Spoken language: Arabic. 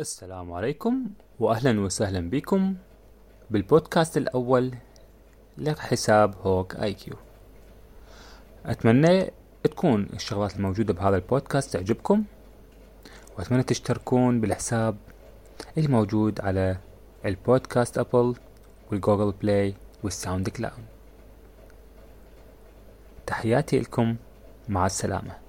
السلام عليكم واهلا وسهلا بكم بالبودكاست الأول لحساب Hawk IQ. أتمنى تكون الشغلات الموجودة بهذا البودكاست تعجبكم وأتمنى تشتركون بالحساب الموجود على البودكاست Apple وال Google Play وال SoundCloud. تحياتي لكم مع السلامة.